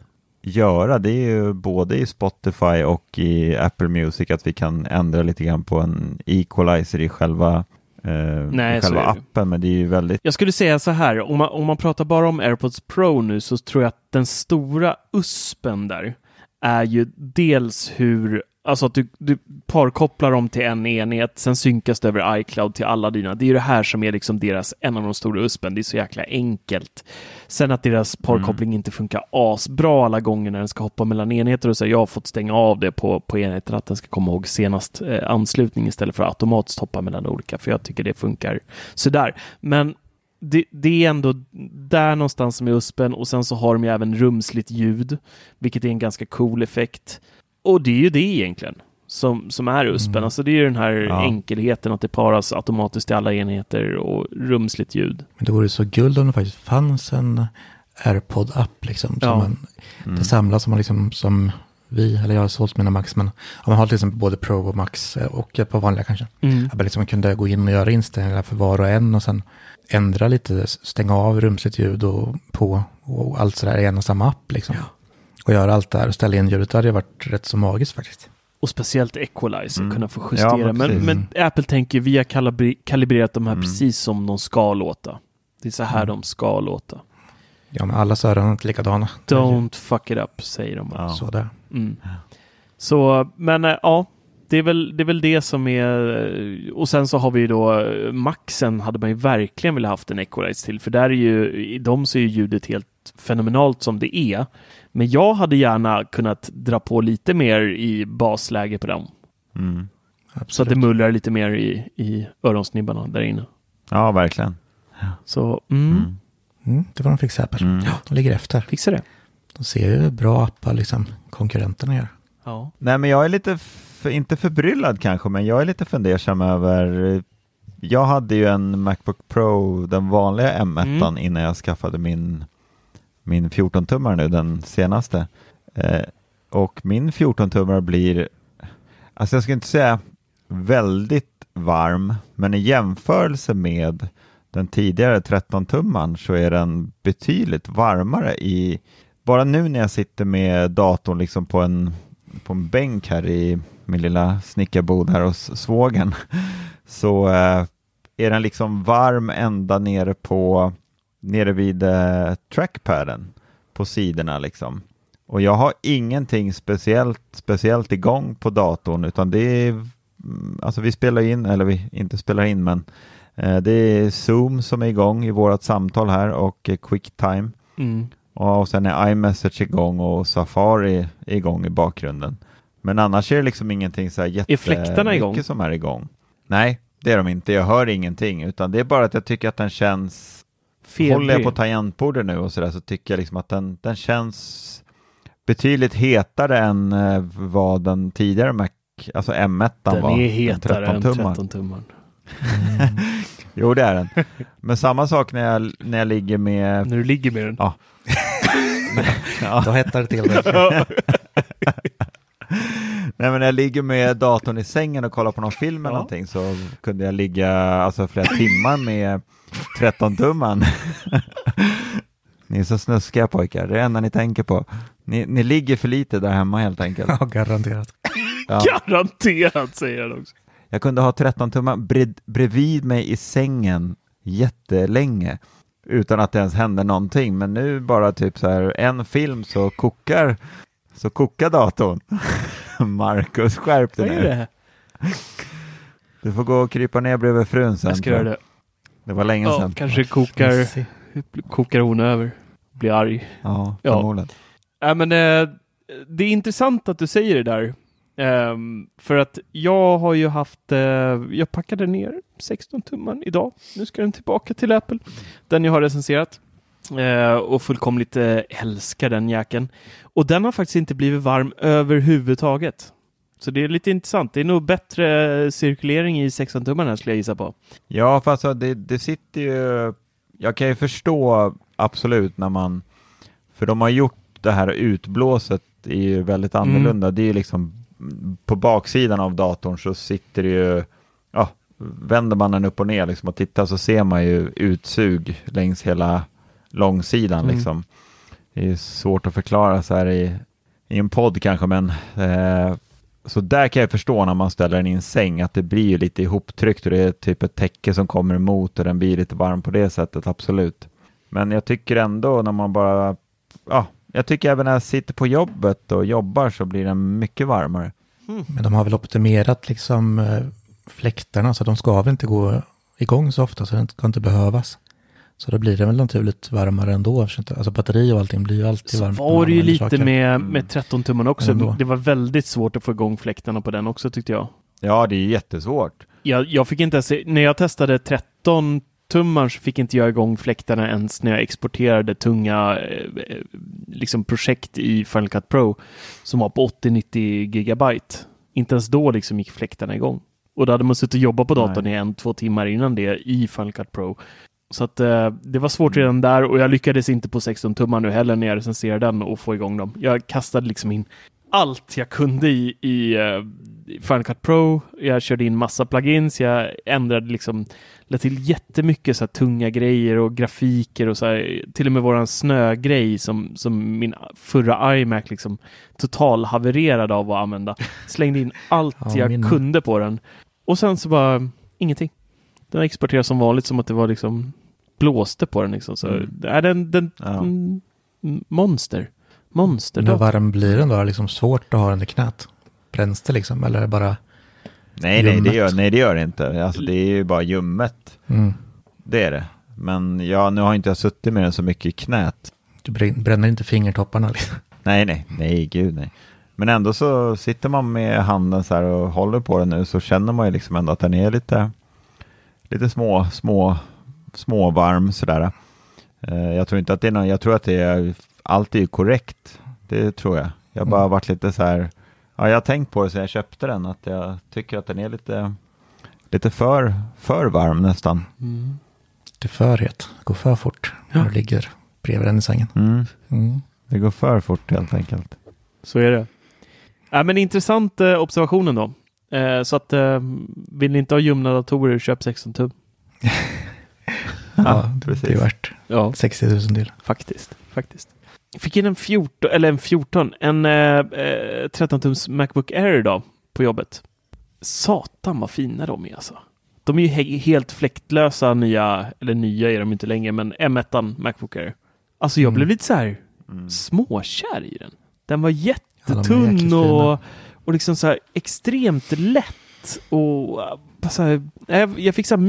göra det är ju både i Spotify och i Apple Music att vi kan ändra lite grann på en equalizer i själva, eh, Nej, i själva appen, men det är ju väldigt Jag skulle säga så här, om man, om man pratar bara om AirPods Pro nu så tror jag att den stora uspen där är ju dels hur Alltså att du, du parkopplar dem till en enhet, sen synkas det över iCloud till alla dina. Det är ju det här som är liksom deras, en av de stora USPen. Det är så jäkla enkelt. Sen att deras parkoppling mm. inte funkar asbra alla gånger när den ska hoppa mellan enheter och så. Jag har fått stänga av det på, på enheten att den ska komma ihåg senast eh, anslutning istället för att automatiskt hoppa mellan olika, för jag tycker det funkar sådär. Men det, det, är ändå där någonstans som är USPen och sen så har de ju även rumsligt ljud, vilket är en ganska cool effekt. Och det är ju det egentligen som, som är USPen. Mm. Alltså det är ju den här ja. enkelheten att det paras automatiskt till alla enheter och rumsligt ljud. Men det vore så guld om det faktiskt fanns en AirPod-app liksom. Ja. man, mm. Det samlas som man liksom, som vi, eller jag har sålt mina Max, men om man har till exempel både Pro och Max eh, och ett par vanliga kanske. Mm. Att liksom man kunde gå in och göra inställningar för var och en och sen ändra lite, stänga av rumsligt ljud och på och allt sådär i en och samma app liksom. Ja. Och göra allt det här och ställa in ljudet, det hade varit rätt så magiskt faktiskt. Och speciellt Equalizer, mm. kunna få justera. Ja, men, men, Apple tänker, vi har kalibri kalibrerat de här mm. precis som de ska låta. Det är så här mm. de ska låta. Ja, men alla öron är inte likadana. Don't fuck it up, säger de. Ja. Så där. Mm. Så, men äh, ja, det är, väl, det är väl det som är... Och sen så har vi då Maxen hade man ju verkligen velat haft en Equalize till, för där är ju, i dem så är ljudet helt fenomenalt som det är. Men jag hade gärna kunnat dra på lite mer i basläge på dem. Mm. Så att det mullrar lite mer i, i öronsnibbarna där inne. Ja, verkligen. Så, mm. Mm. Mm, det var de fixa Apple. Mm. Ja, de ligger efter. Fixar det. De ser ju bra appar liksom konkurrenterna gör. Ja. Nej, men jag är lite, för, inte förbryllad kanske, men jag är lite fundersam över jag hade ju en Macbook Pro, den vanliga M1 mm. innan jag skaffade min, min 14-tummare nu, den senaste. Eh, och min 14-tummare blir, alltså jag ska inte säga väldigt varm, men i jämförelse med den tidigare 13-tummaren så är den betydligt varmare i, bara nu när jag sitter med datorn liksom på en, på en bänk här i min lilla snickarbod här hos svågen så eh, är den liksom varm ända nere på nere vid eh, trackpaden på sidorna liksom. Och jag har ingenting speciellt, speciellt igång på datorn utan det är, mm, alltså vi spelar in, eller vi inte spelar in men eh, det är Zoom som är igång i vårt samtal här och eh, Quicktime. Mm. Och sen är iMessage igång och Safari igång i bakgrunden. Men annars är det liksom ingenting så här jättemycket som är igång. Nej, det är de inte. Jag hör ingenting, utan det är bara att jag tycker att den känns... Febrig. Håller jag på tangentbordet nu och sådär så tycker jag liksom att den, den känns betydligt hetare än eh, vad den tidigare Mac, alltså M1 den var. Den är hetare än 13 tummar. Mm. jo, det är den. Men samma sak när jag, när jag ligger med... När du ligger med den? Ja. ja. Då hettar det till. Nej men när jag ligger med datorn i sängen och kollar på någon film eller ja. någonting så kunde jag ligga alltså, flera timmar med 13-tumman. ni är så snuskiga pojkar, det är det enda ni tänker på. Ni, ni ligger för lite där hemma helt enkelt. Ja, garanterat. Ja. Garanterat säger han också. Jag kunde ha 13-tumman bred, bredvid mig i sängen jättelänge utan att det ens hände någonting. Men nu bara typ så här en film så kokar så kokar datorn. Marcus, skärp dig nu. Du får gå och krypa ner bredvid frun sen. Jag ska göra det. Det var länge ja, sedan. Kanske kokar, kokar hon över. Blir arg. Ja, förmodligen. Ja. Äh, men, eh, det är intressant att du säger det där. Um, för att jag har ju haft, uh, jag packade ner 16 tumman idag. Nu ska den tillbaka till Apple. Den jag har recenserat. Uh, och fullkomligt uh, älskar den jäkeln. Och den har faktiskt inte blivit varm överhuvudtaget. Så det är lite intressant. Det är nog bättre cirkulering i 16-tummarna skulle jag gissa på. Ja, fast alltså, det, det sitter ju... Jag kan ju förstå absolut när man... För de har gjort det här utblåset är ju väldigt mm. annorlunda. Mm. Det är ju liksom på baksidan av datorn så sitter det ju... Ja, vänder man den upp och ner liksom och tittar så ser man ju utsug längs hela långsidan mm. liksom. Det är svårt att förklara så här i, i en podd kanske, men eh, så där kan jag förstå när man ställer den i en säng att det blir lite ihoptryckt och det är typ ett täcke som kommer emot och den blir lite varm på det sättet, absolut. Men jag tycker ändå när man bara, ja, jag tycker även när jag sitter på jobbet och jobbar så blir den mycket varmare. Men de har väl optimerat liksom eh, fläktarna så de ska väl inte gå igång så ofta så det ska inte behövas. Så då blir det väl naturligt varmare ändå. Alltså batteri och allting blir ju alltid Så varmt. när var det ju lite saker. med, med 13 tumman också. Ändå. Det var väldigt svårt att få igång fläktarna på den också tyckte jag. Ja, det är jättesvårt. Jag, jag fick inte ens, när jag testade 13 tummar så fick inte jag igång fläktarna ens när jag exporterade tunga eh, eh, liksom projekt i Final Cut Pro som var på 80-90 gigabyte. Inte ens då liksom gick fläktarna igång. Och då hade man suttit och jobbat på datorn Nej. i en, två timmar innan det i Final Cut Pro. Så att eh, det var svårt redan där och jag lyckades inte på 16 tummar nu heller när jag recenserade den och få igång dem. Jag kastade liksom in allt jag kunde i, i uh, Final Cut Pro. Jag körde in massa plugins. Jag ändrade liksom, lade till jättemycket så här tunga grejer och grafiker och så här, till och med våran snögrej som, som min förra iMac liksom total havererade av att använda. Slängde in allt Ja, jag min- kunde på den. Och sen så bara ingenting. Den exporterade som vanligt som att det var liksom blåste på den liksom. Så Mm. är den, den Ja. mm, monster. Monster. Men hur varm blir den då? Är det liksom svårt att ha den i knät? Bränns det liksom? Eller är det bara... Nej, nej, det Ljummet. gör, nej, det gör det inte. Alltså, det är ju bara ljummet. Mm. Det är det. Men ja, nu har inte jag suttit med den så mycket i knät. Du brän- bränner inte fingertopparna liksom? Nej, nej, nej, gud nej. Men ändå så sitter man med handen så här och håller på den nu så känner man ju liksom ändå att den är lite, lite små, små, småvarm sådär. Eh, Jag tror inte att det är någon, jag tror att det är, allt är ju korrekt. Det tror jag. Jag har bara Mm. varit lite så här, ja jag har tänkt på det sen jag köpte den, att jag tycker att den är lite, lite för, för varm nästan. Mm. Det är för het. Går för fort när du ligger bredvid den i sängen. Mm. Mm. Det går för fort helt enkelt. Så är det. Ja, men intressant eh, observationen då. Eh, så att eh, vill ni inte ha ljumna datorer, köp 16 tum. Ja, det, precis. det är värt Ja, 60 000 till. faktiskt. faktiskt. Jag fick in en 14, eller en 14, en eh, eh, 13-tums Macbook Air idag på jobbet. Satan vad fina de är alltså. De är ju he- helt fläktlösa nya, eller nya är de inte längre, men M1 Macbook Air. Alltså jag Mm. blev lite så här Mm. småkär i den. Den var Ja, jättetunn jäkligt och, och liksom så här extremt lätt och så här, jag, jag fick så här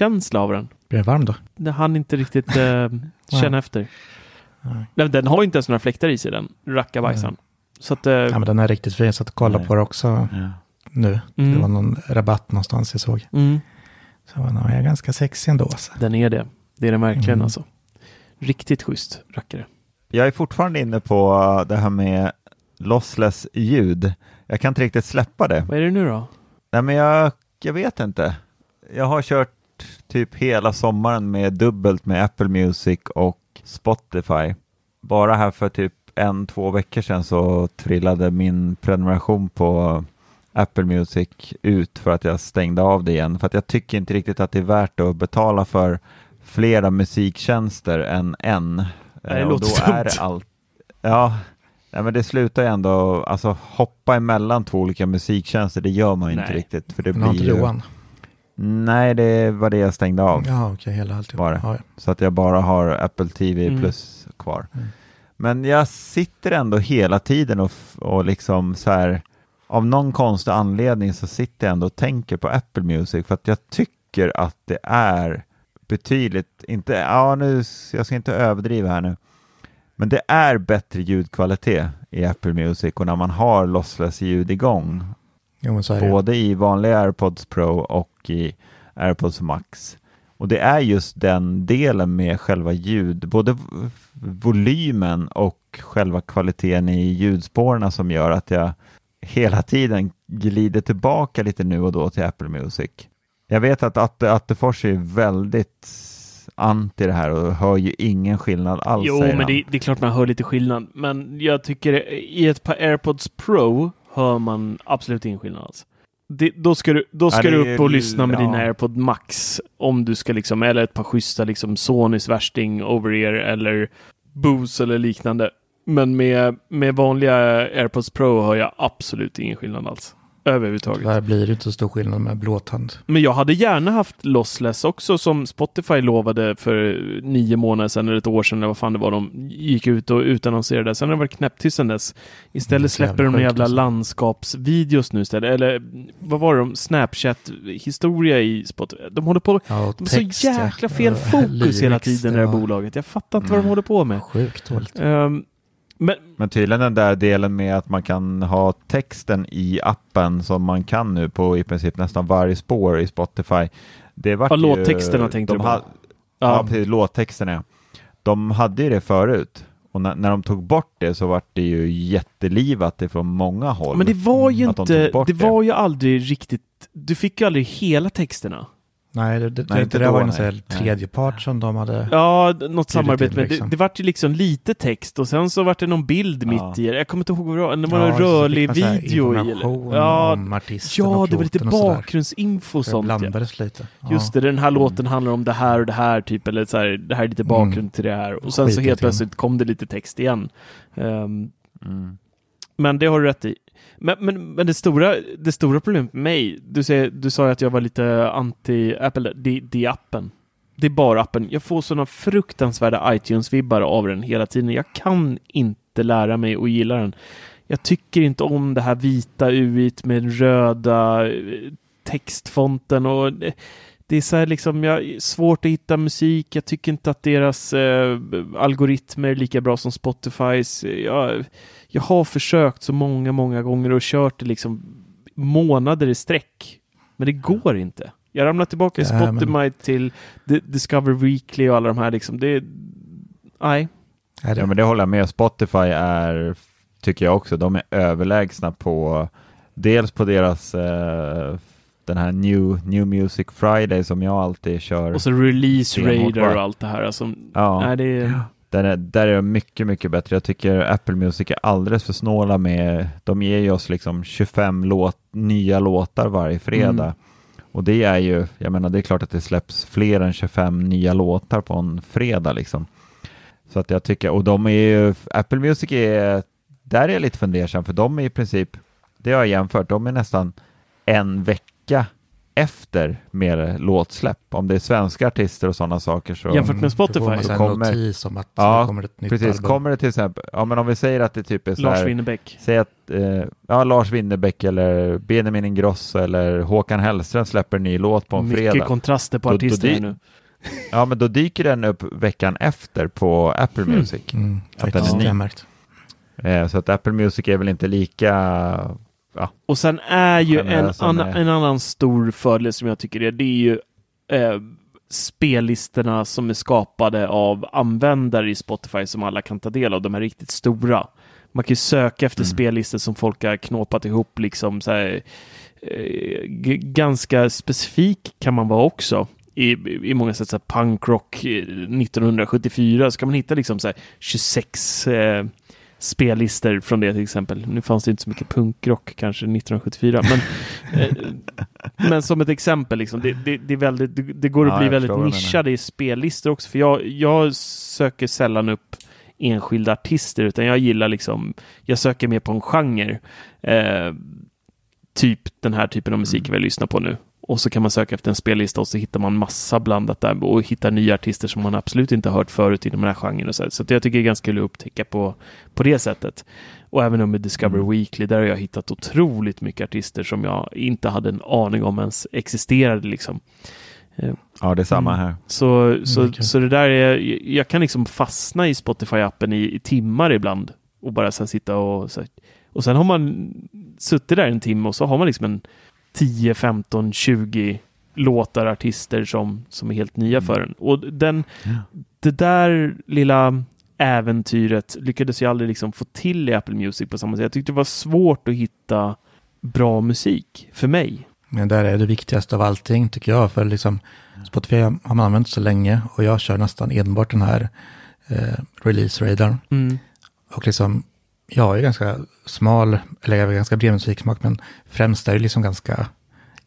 myskänsla av den. Blir den varm då? Det hann inte riktigt eh, känna efter. Nej. Den har ju inte ens några fläktar i sig den, rackabajsan. Så att... Eh, Ja, men den är riktigt fin. Satt och kollade Nej. på det också Ja. nu. mm, Det var någon rabatt någonstans jag såg. mm, Så den är ganska sexig ändå. Alltså. den är det. Det är den verkligen Mm. alltså. Riktigt schysst rackare. Jag är fortfarande inne på det här med lossless ljud. Jag kan inte riktigt släppa det. Vad är det nu då? Nej, men jag, jag vet inte. Jag har kört typ hela sommaren med dubbelt med Apple Music och Spotify. Bara här för typ en, två veckor sedan så trillade min prenumeration på Apple Music ut för att jag stängde av det igen. För att jag tycker inte riktigt att det är värt att betala för flera musiktjänster än en. Nej, det Eh, och låter då är det allt. Ja, nej, men det slutar ju ändå, alltså hoppa emellan två olika musiktjänster, det gör man ju inte riktigt. För det Men blir inte ju... Nej, det var det jag stängde av. Ja, okej. hela alltihop. Det? Ja, ja. Så att jag bara har Apple TV Mm. plus kvar. Mm. Men jag sitter ändå hela tiden och, och liksom så här, av någon konstig anledning så sitter jag ändå och tänker på Apple Music för att jag tycker att det är betydligt, inte, ja nu, jag ska inte överdriva här nu, men det är bättre ljudkvalitet i Apple Music och när man har lossless ljud igång Jo, men så är det. både i vanliga AirPods Pro och i AirPods Max. Och det är just den delen med själva ljud, både volymen och själva kvaliteten i ljudspåren som gör att jag hela tiden glider tillbaka lite nu och då till Apple Music. Jag vet att Atte Attefors är väldigt anti det här och hör ju ingen skillnad alls. Jo, men det, det är klart man hör lite skillnad. Men jag tycker i ett par AirPods Pro hör man absolut ingen skillnad alls. Det, då ska du, då ska Ja, du upp och lyssna med ja. dina AirPod Max. Om du ska liksom, eller ett par schyssta liksom Sonys värsting over-ear eller Bose eller liknande. Men med, med vanliga AirPods Pro hör jag absolut ingen skillnad alls. Överhuvudtaget. Tyvärr blir det inte så stor skillnad med blåtand. Men jag hade gärna haft lossless också som Spotify lovade för nio månader sedan eller ett år sedan eller vad fan det var de gick ut och utannonserade. Sen har det varit knäpptyst sedan dess. Istället Mm, jävla släpper de sjukt jävla alltså. landskapsvideos nu istället. Eller vad var det? de? Snapchat-historia i Spotify. De håller på Ja, de har så ja. jäkla fel Och fokus hela tiden det här ja. bolaget. Jag fattar inte vad de Mm. håller på med. Sjukt dåligt. Ehm, men Men tydligen den där delen med att man kan ha texten i appen som man kan nu på i princip nästan varje spår i Spotify. Det vart Ja, ju, låttexterna tänkte de du på. ha- Ja. Ja, precis. Låttexterna. ja. De hade ju det förut. Och när, när de tog bort det så vart det ju jättelivat ifrån många håll. Men det var ju de inte, tog bort det var ju aldrig riktigt, du fick ju aldrig hela texterna. Nej, det, det, Nej, det, inte det där då, var en nej. sån här Nej. tredjepart som de hade. Ja, något samarbete, men liksom. det, det vart ju liksom lite text och sen så vart det någon bild Ja. mitt i det. Jag kommer inte ihåg vad det var, det var Ja, en så rörlig så video i. Ja, om artisten ja, och det var lite och bakgrundsinfo och Så det sånt. Ja. blandades lite. Ja. Just det, den här låten handlar om det här och det här typ, eller så här, det här är lite bakgrund Mm. till det här. Och sen så Skit helt lite grann. plötsligt kom det lite text igen. Ehm, Mm. Men det har du rätt i. Men, men, men det, stora, det stora problemet med mig, du, säger, du sa ju att jag var lite anti-Apple, det, det är appen. Det är bara appen. Jag får sådana fruktansvärda iTunes-vibbar av den hela tiden. Jag kan inte lära mig att gilla den. Jag tycker inte om det här vita UI med röda eh, textfonten och eh, det, är så här liksom, jag, svårt att hitta musik. Jag tycker inte att deras eh, algoritmer är lika bra som Spotifys. Jag, jag har försökt så många, många gånger och kört det liksom månader i sträck. Men det går inte. Jag ramlar tillbaka i Ja, men- Spotify till D- Discover Weekly och alla de här liksom. Det. Nej. Ja men det håller jag med. Spotify är, tycker jag också, de är överlägsna på dels på deras eh, den här New, New Music Friday som jag alltid kör. Och så Release Radar och allt det här. Alltså, ja, nej, det är... där, är, där är mycket, mycket bättre. Jag tycker Apple Music är alldeles för snåla med, de ger ju oss liksom 25 låt, nya låtar varje fredag. Mm. Och det är ju, jag menar det är klart att det släpps fler än 25 nya låtar på en fredag liksom. Så att jag tycker, och de är ju, Apple Music är, där är jag lite fundersam för de är i princip, det har jag jämfört, de är nästan en vecka efter med låtsläpp. Om det är svenska artister och sådana saker så Jämfört med Spotify. Då får man Så kommer- notis om att Ja, det kommer ett nytt Precis, album. kommer det till exempel, ja men om vi säger att det typ är så Lars här, Winnerbäck. Säg att eh, ja, Lars Winnerbäck eller Benjamin Ingrosso eller Håkan Hellström släpper en ny låt på en Mycket fredag. kontraster på Då- då artister nu. Ja, men då dyker den upp veckan efter på Apple Mm. Music. Mm, Att faktiskt, den är ny. märkt. Eh, så att Apple Music är väl inte lika... Och sen är ju en, annan- är. en annan stor fördel som jag tycker är, det är ju eh, spellistorna som är skapade av användare i Spotify som alla kan ta del av, de är riktigt stora. Man kan ju söka efter Mm. spellistor som folk har knåpat ihop liksom så här, eh, g- ganska specifik kan man vara också. I, i många sätt så här punkrock eh, 1974 så kan man hitta liksom så här 26 eh, spellistor från det till exempel. Nu fanns det inte så mycket punkrock kanske 1974, men, eh, men som ett exempel, liksom, det, det, det, väldigt, det, går att Ja, bli väldigt nischade i spellistor också, för jag, jag söker sällan upp enskilda artister, utan jag gillar liksom, jag söker mer på en genre. Eh, typ den här typen av musik Mm. vi lyssnar på nu. Och så kan man söka efter en spellista och så hittar man massa blandat där och hittar nya artister som man absolut inte har hört förut inom den här genren. Och så så att jag tycker det är ganska kul att upptäcka på, på det sättet. Och även med Discover Mm. Weekly, där har jag hittat otroligt mycket artister som jag inte hade en aning om ens existerade. Liksom. Ja, det är samma Mm. här. Så, så, Mm, så det där är, jag kan liksom fastna i Spotify-appen i, i timmar ibland och bara sen sitta och. Och sen har man suttit där en timme och så har man liksom en 10, 15, 20 låtar, artister som, som är helt nya Mm. för en. Och den, Ja. det där lilla äventyret lyckades jag aldrig liksom få till i Apple Music på samma sätt. Jag tyckte det var svårt att hitta bra musik för mig. Men där är det viktigaste av allting tycker jag. För liksom Spotify har man använt så länge och jag kör nästan enbart den här eh, release-radaren. Mm. Och liksom, jag har ju ganska smal, eller jag har ganska bred musiksmak, men främst är det liksom ganska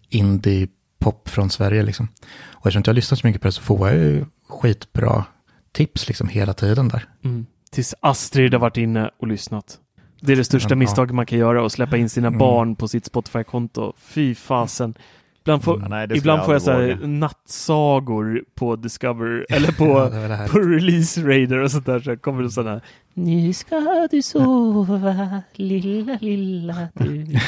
indie-pop från Sverige liksom. Och eftersom inte jag lyssnar så mycket på det så får jag ju skitbra tips liksom hela tiden där. Mm. Tills Astrid har varit inne och lyssnat. Det är det största misstaget man kan göra, att släppa in sina Mm. barn på sitt Spotify-konto. Fy fasen. Ibland får, Ja, nej, ibland jag får jag så här nattsagor på Discover, eller på, här. på Release Raider och sånt där. Så kommer det sådana Nu ska du sova, lilla, lilla du.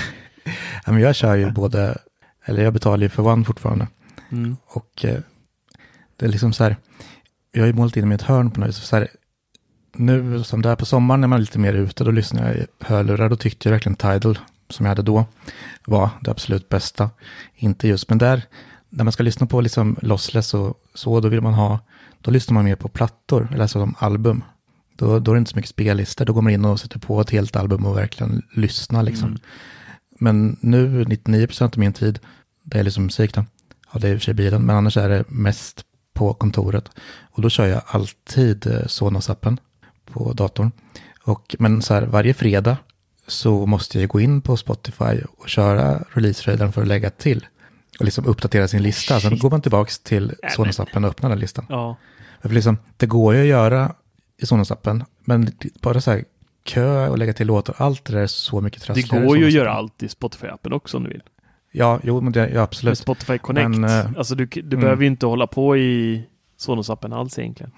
Ja, men jag kör ju både, eller jag betalar ju för One fortfarande. Mm. Och eh, det är liksom så här, jag har ju målat in mig i ett hörn på något vis. Så här, nu som det är på sommaren när man är lite mer ute, då lyssnar jag i hörlurar. Då tyckte jag verkligen Tidal, som jag hade då, var det absolut bästa. Inte just, men där, när man ska lyssna på liksom lossless och så, då vill man ha, då lyssnar man mer på plattor, eller alltså som album. Då, då är det inte så mycket spellistor, då går man in och sätter på ett helt album och verkligen lyssnar liksom. Mm. Men nu, 99% av min tid, det är liksom musik då. Ja, det är i och för sig bilen, men annars är det mest på kontoret. Och då kör jag alltid eh, Sonos-appen på datorn. Och, men så här, varje fredag så måste jag gå in på Spotify och köra release-radaren för att lägga till. Och liksom uppdatera sin lista. Sen Shit. går man tillbaka till Sonos-appen och öppnar den listan. Ja. För liksom, det går ju att göra i Sonos-appen, men bara så här kö och lägga till låtar, allt det där är så mycket Det trassligare i går ju att göra allt i Spotify-appen också om du vill. Ja, jo, men det, ja, Med absolut. Spotify Connect. Men, eh, alltså du, du mm. behöver ju inte hålla på i Sonos-appen alls egentligen.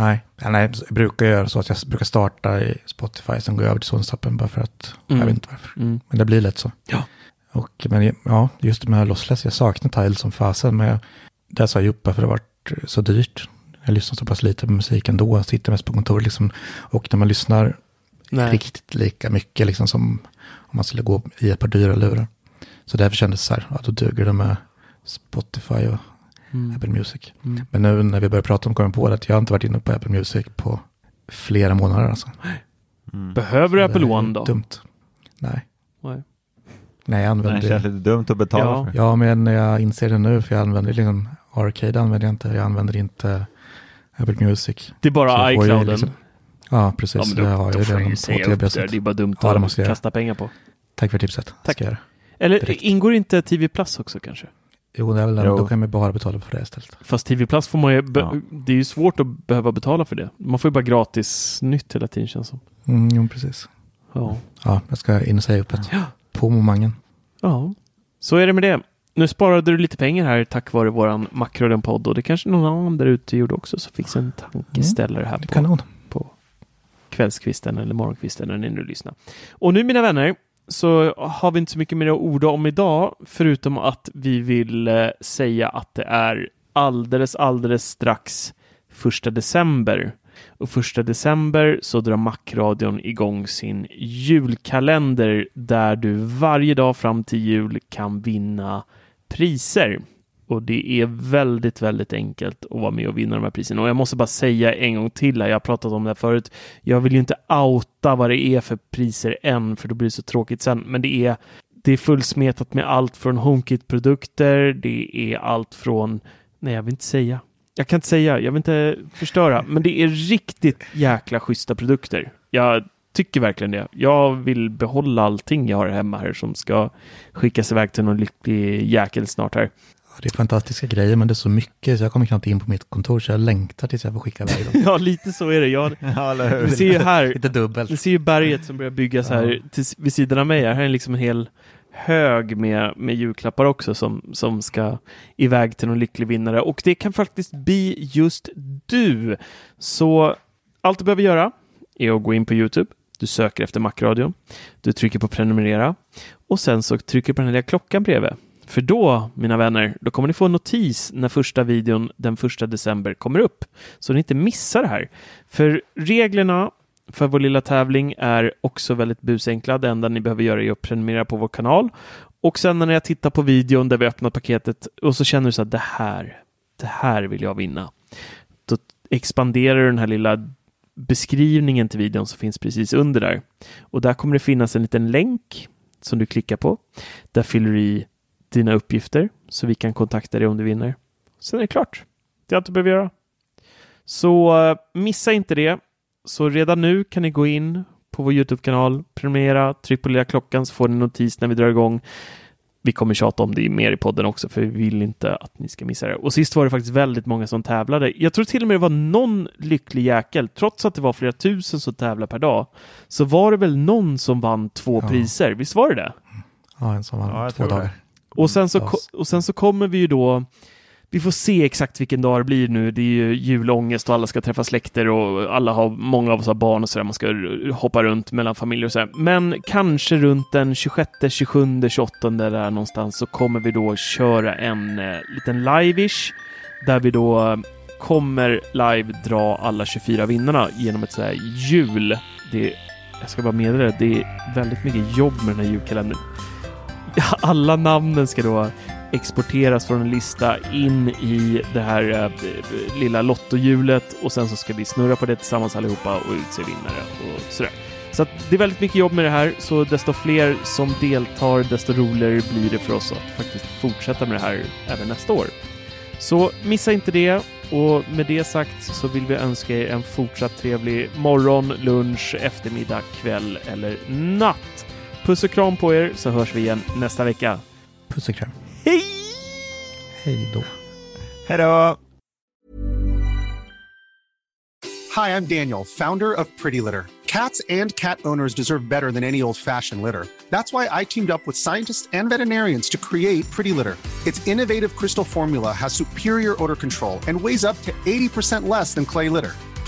Nej, nej, jag brukar göra så att jag brukar starta i Spotify, sen går jag över till Sonos-appen bara för att, Mm. jag vet inte varför. Mm. Men det blir lätt så. Ja. Och, men ja, just med lossless, jag saknar Tidal som fasen, men jag, det sa jag upp för det har varit så dyrt. Jag lyssnar så pass lite på musik ändå, jag sitter mest på kontoret liksom. Och när man lyssnar Nej. riktigt lika mycket liksom som om man skulle gå i ett par dyra lurar. Så därför kändes det så här, ja då duger det med Spotify och Mm. Apple Music. Mm. Men nu när vi börjar prata om kommer jag på det att jag har inte varit inne på Apple Music på flera månader alltså. Mm. Behöver du Det Apple One då? Dumt. Nej. Nej. Nej, jag Det använder känns lite dumt att betala Ja. för. Ja, men jag inser det nu för jag använder liksom Arcade använder jag inte. Jag använder inte Apple Music. Det är bara ju iClouden. liksom- Ja, precis. Ja, det då, har jag får du redan ju på upp det. TB. Det är bara dumt Ja, det att kasta pengar på. Tack för tipset. Tack. Ska jag göra. Eller Direkt. ingår inte TV Plus också kanske? Jo, det är väl den. Jo. Då kan man bara betala för det istället. Fast TV Plus får man ju, be- Ja. det är ju svårt att behöva betala för det. Man får ju bara gratis nytt hela tiden känns som. Mm, jo, precis. Ja. Ja, jag ska in och säga upp ett. Ja. På momangen. ja, så är det med det. Nu sparade du lite pengar här tack vare våran Makroden-podd och det kanske någon annan där ute gjorde också så fick en tankeställare här Det på, på kvällskvisten eller morgonkvisten när ni nu lyssnar. Och nu mina vänner så har vi inte så mycket mer att orda om idag förutom att vi vill eh, säga att det är alldeles, alldeles strax första december. Och första december så drar Macradion igång sin julkalender där du varje dag fram till jul kan vinna priser. Och det är väldigt, väldigt enkelt att vara med och vinna de här priserna. Och jag måste bara säga en gång till här, jag har pratat om det här förut. Jag vill ju inte outa vad det är för priser än, för då blir det så tråkigt sen. Men det är, det är fullsmetat med allt från HomeKit-produkter, det är allt från, nej jag vill inte säga. Jag kan inte säga, jag vill inte förstöra, men det är riktigt jäkla schyssta produkter. Jag tycker verkligen det. Jag vill behålla allting jag har hemma här som ska skickas iväg till någon lycklig jäkel snart här. Ja, Det är fantastiska grejer, men det är så mycket så jag kommer knappt in på mitt kontor så jag längtar tills jag får skicka iväg dem. Ja, lite så är det. Jag, Ja, vi ser ju här, Lite dubbelt. vi ser ju berget som börjar byggas här till, vid sidan av mig. Här är liksom en hel hög med, med julklappar också som, som ska iväg till någon lycklig vinnare. Och det kan faktiskt bli just du. Så allt du behöver göra är att gå in på Youtube. Du söker efter Macradion. Du trycker på prenumerera och sen så trycker du på den här lilla klockan bredvid. För då, mina vänner, då kommer ni få en notis när första videon den första december kommer upp. Så ni inte missar det här. För reglerna för vår lilla tävling är också väldigt busenkla. Det enda ni behöver göra är att prenumerera på vår kanal. Och sen när jag tittar på videon där vi öppnar paketet och så känner du så att det här, det här vill jag vinna. Då expanderar du den här lilla beskrivningen till videon som finns precis under där. Och där kommer det finnas en liten länk som du klickar på. Där fyller du i dina uppgifter så vi kan kontakta dig om du vinner. Sen är det klart. Det är allt du behöver göra. Så eh, missa inte det. Så redan nu kan ni gå in på vår Youtube-kanal, prenumerera, tryck på lilla klockan så får ni notis när vi drar igång. vi kommer tjata om det mer i podden också, för vi vill inte att ni ska missa det. Och sist var det faktiskt väldigt många som tävlade. Jag tror till och med det var någon lycklig jäkel, trots att det var flera tusen som tävlade per dag, så var det väl någon som vann två Ja. priser. Visst var det det? Ja, en som vann Ja, två dagar. Och sen, så, ko- och sen så kommer vi ju då vi får se exakt vilken dag det blir nu. Det är ju julångest och alla ska träffa släkter och alla har, många av oss har barn och sådär. Man ska hoppa runt mellan familjer och sådär. Men kanske runt den 26, 27, 28 där någonstans så kommer vi då köra en eh, liten live-ish där vi då eh, kommer live dra alla 24 vinnarna genom ett sådär jul. Det, jag ska bara meddela det, det är väldigt mycket jobb med den här julkalendern. Alla namnen ska då exporteras från en lista in i det här eh, lilla lottohjulet och sen så ska vi snurra på det tillsammans allihopa och utse vinnare och sådär. Så att det är väldigt mycket jobb med det här, så desto fler som deltar, desto roligare blir det för oss att faktiskt fortsätta med det här även nästa år. Så missa inte det och med det sagt så vill vi önska er en fortsatt trevlig morgon, lunch, eftermiddag, kväll eller natt. Puss och kram på er så hörs vi igen nästa vecka. Puss och kram. Hej! Hej då. Hej då! Hi, I'm Daniel, founder of Pretty Litter. Cats and cat owners deserve better than any old fashioned litter. That's why I teamed up with scientists and veterinarians to create Pretty Litter. Its innovative crystal formula has superior odor control and weighs up to 80% less than clay litter.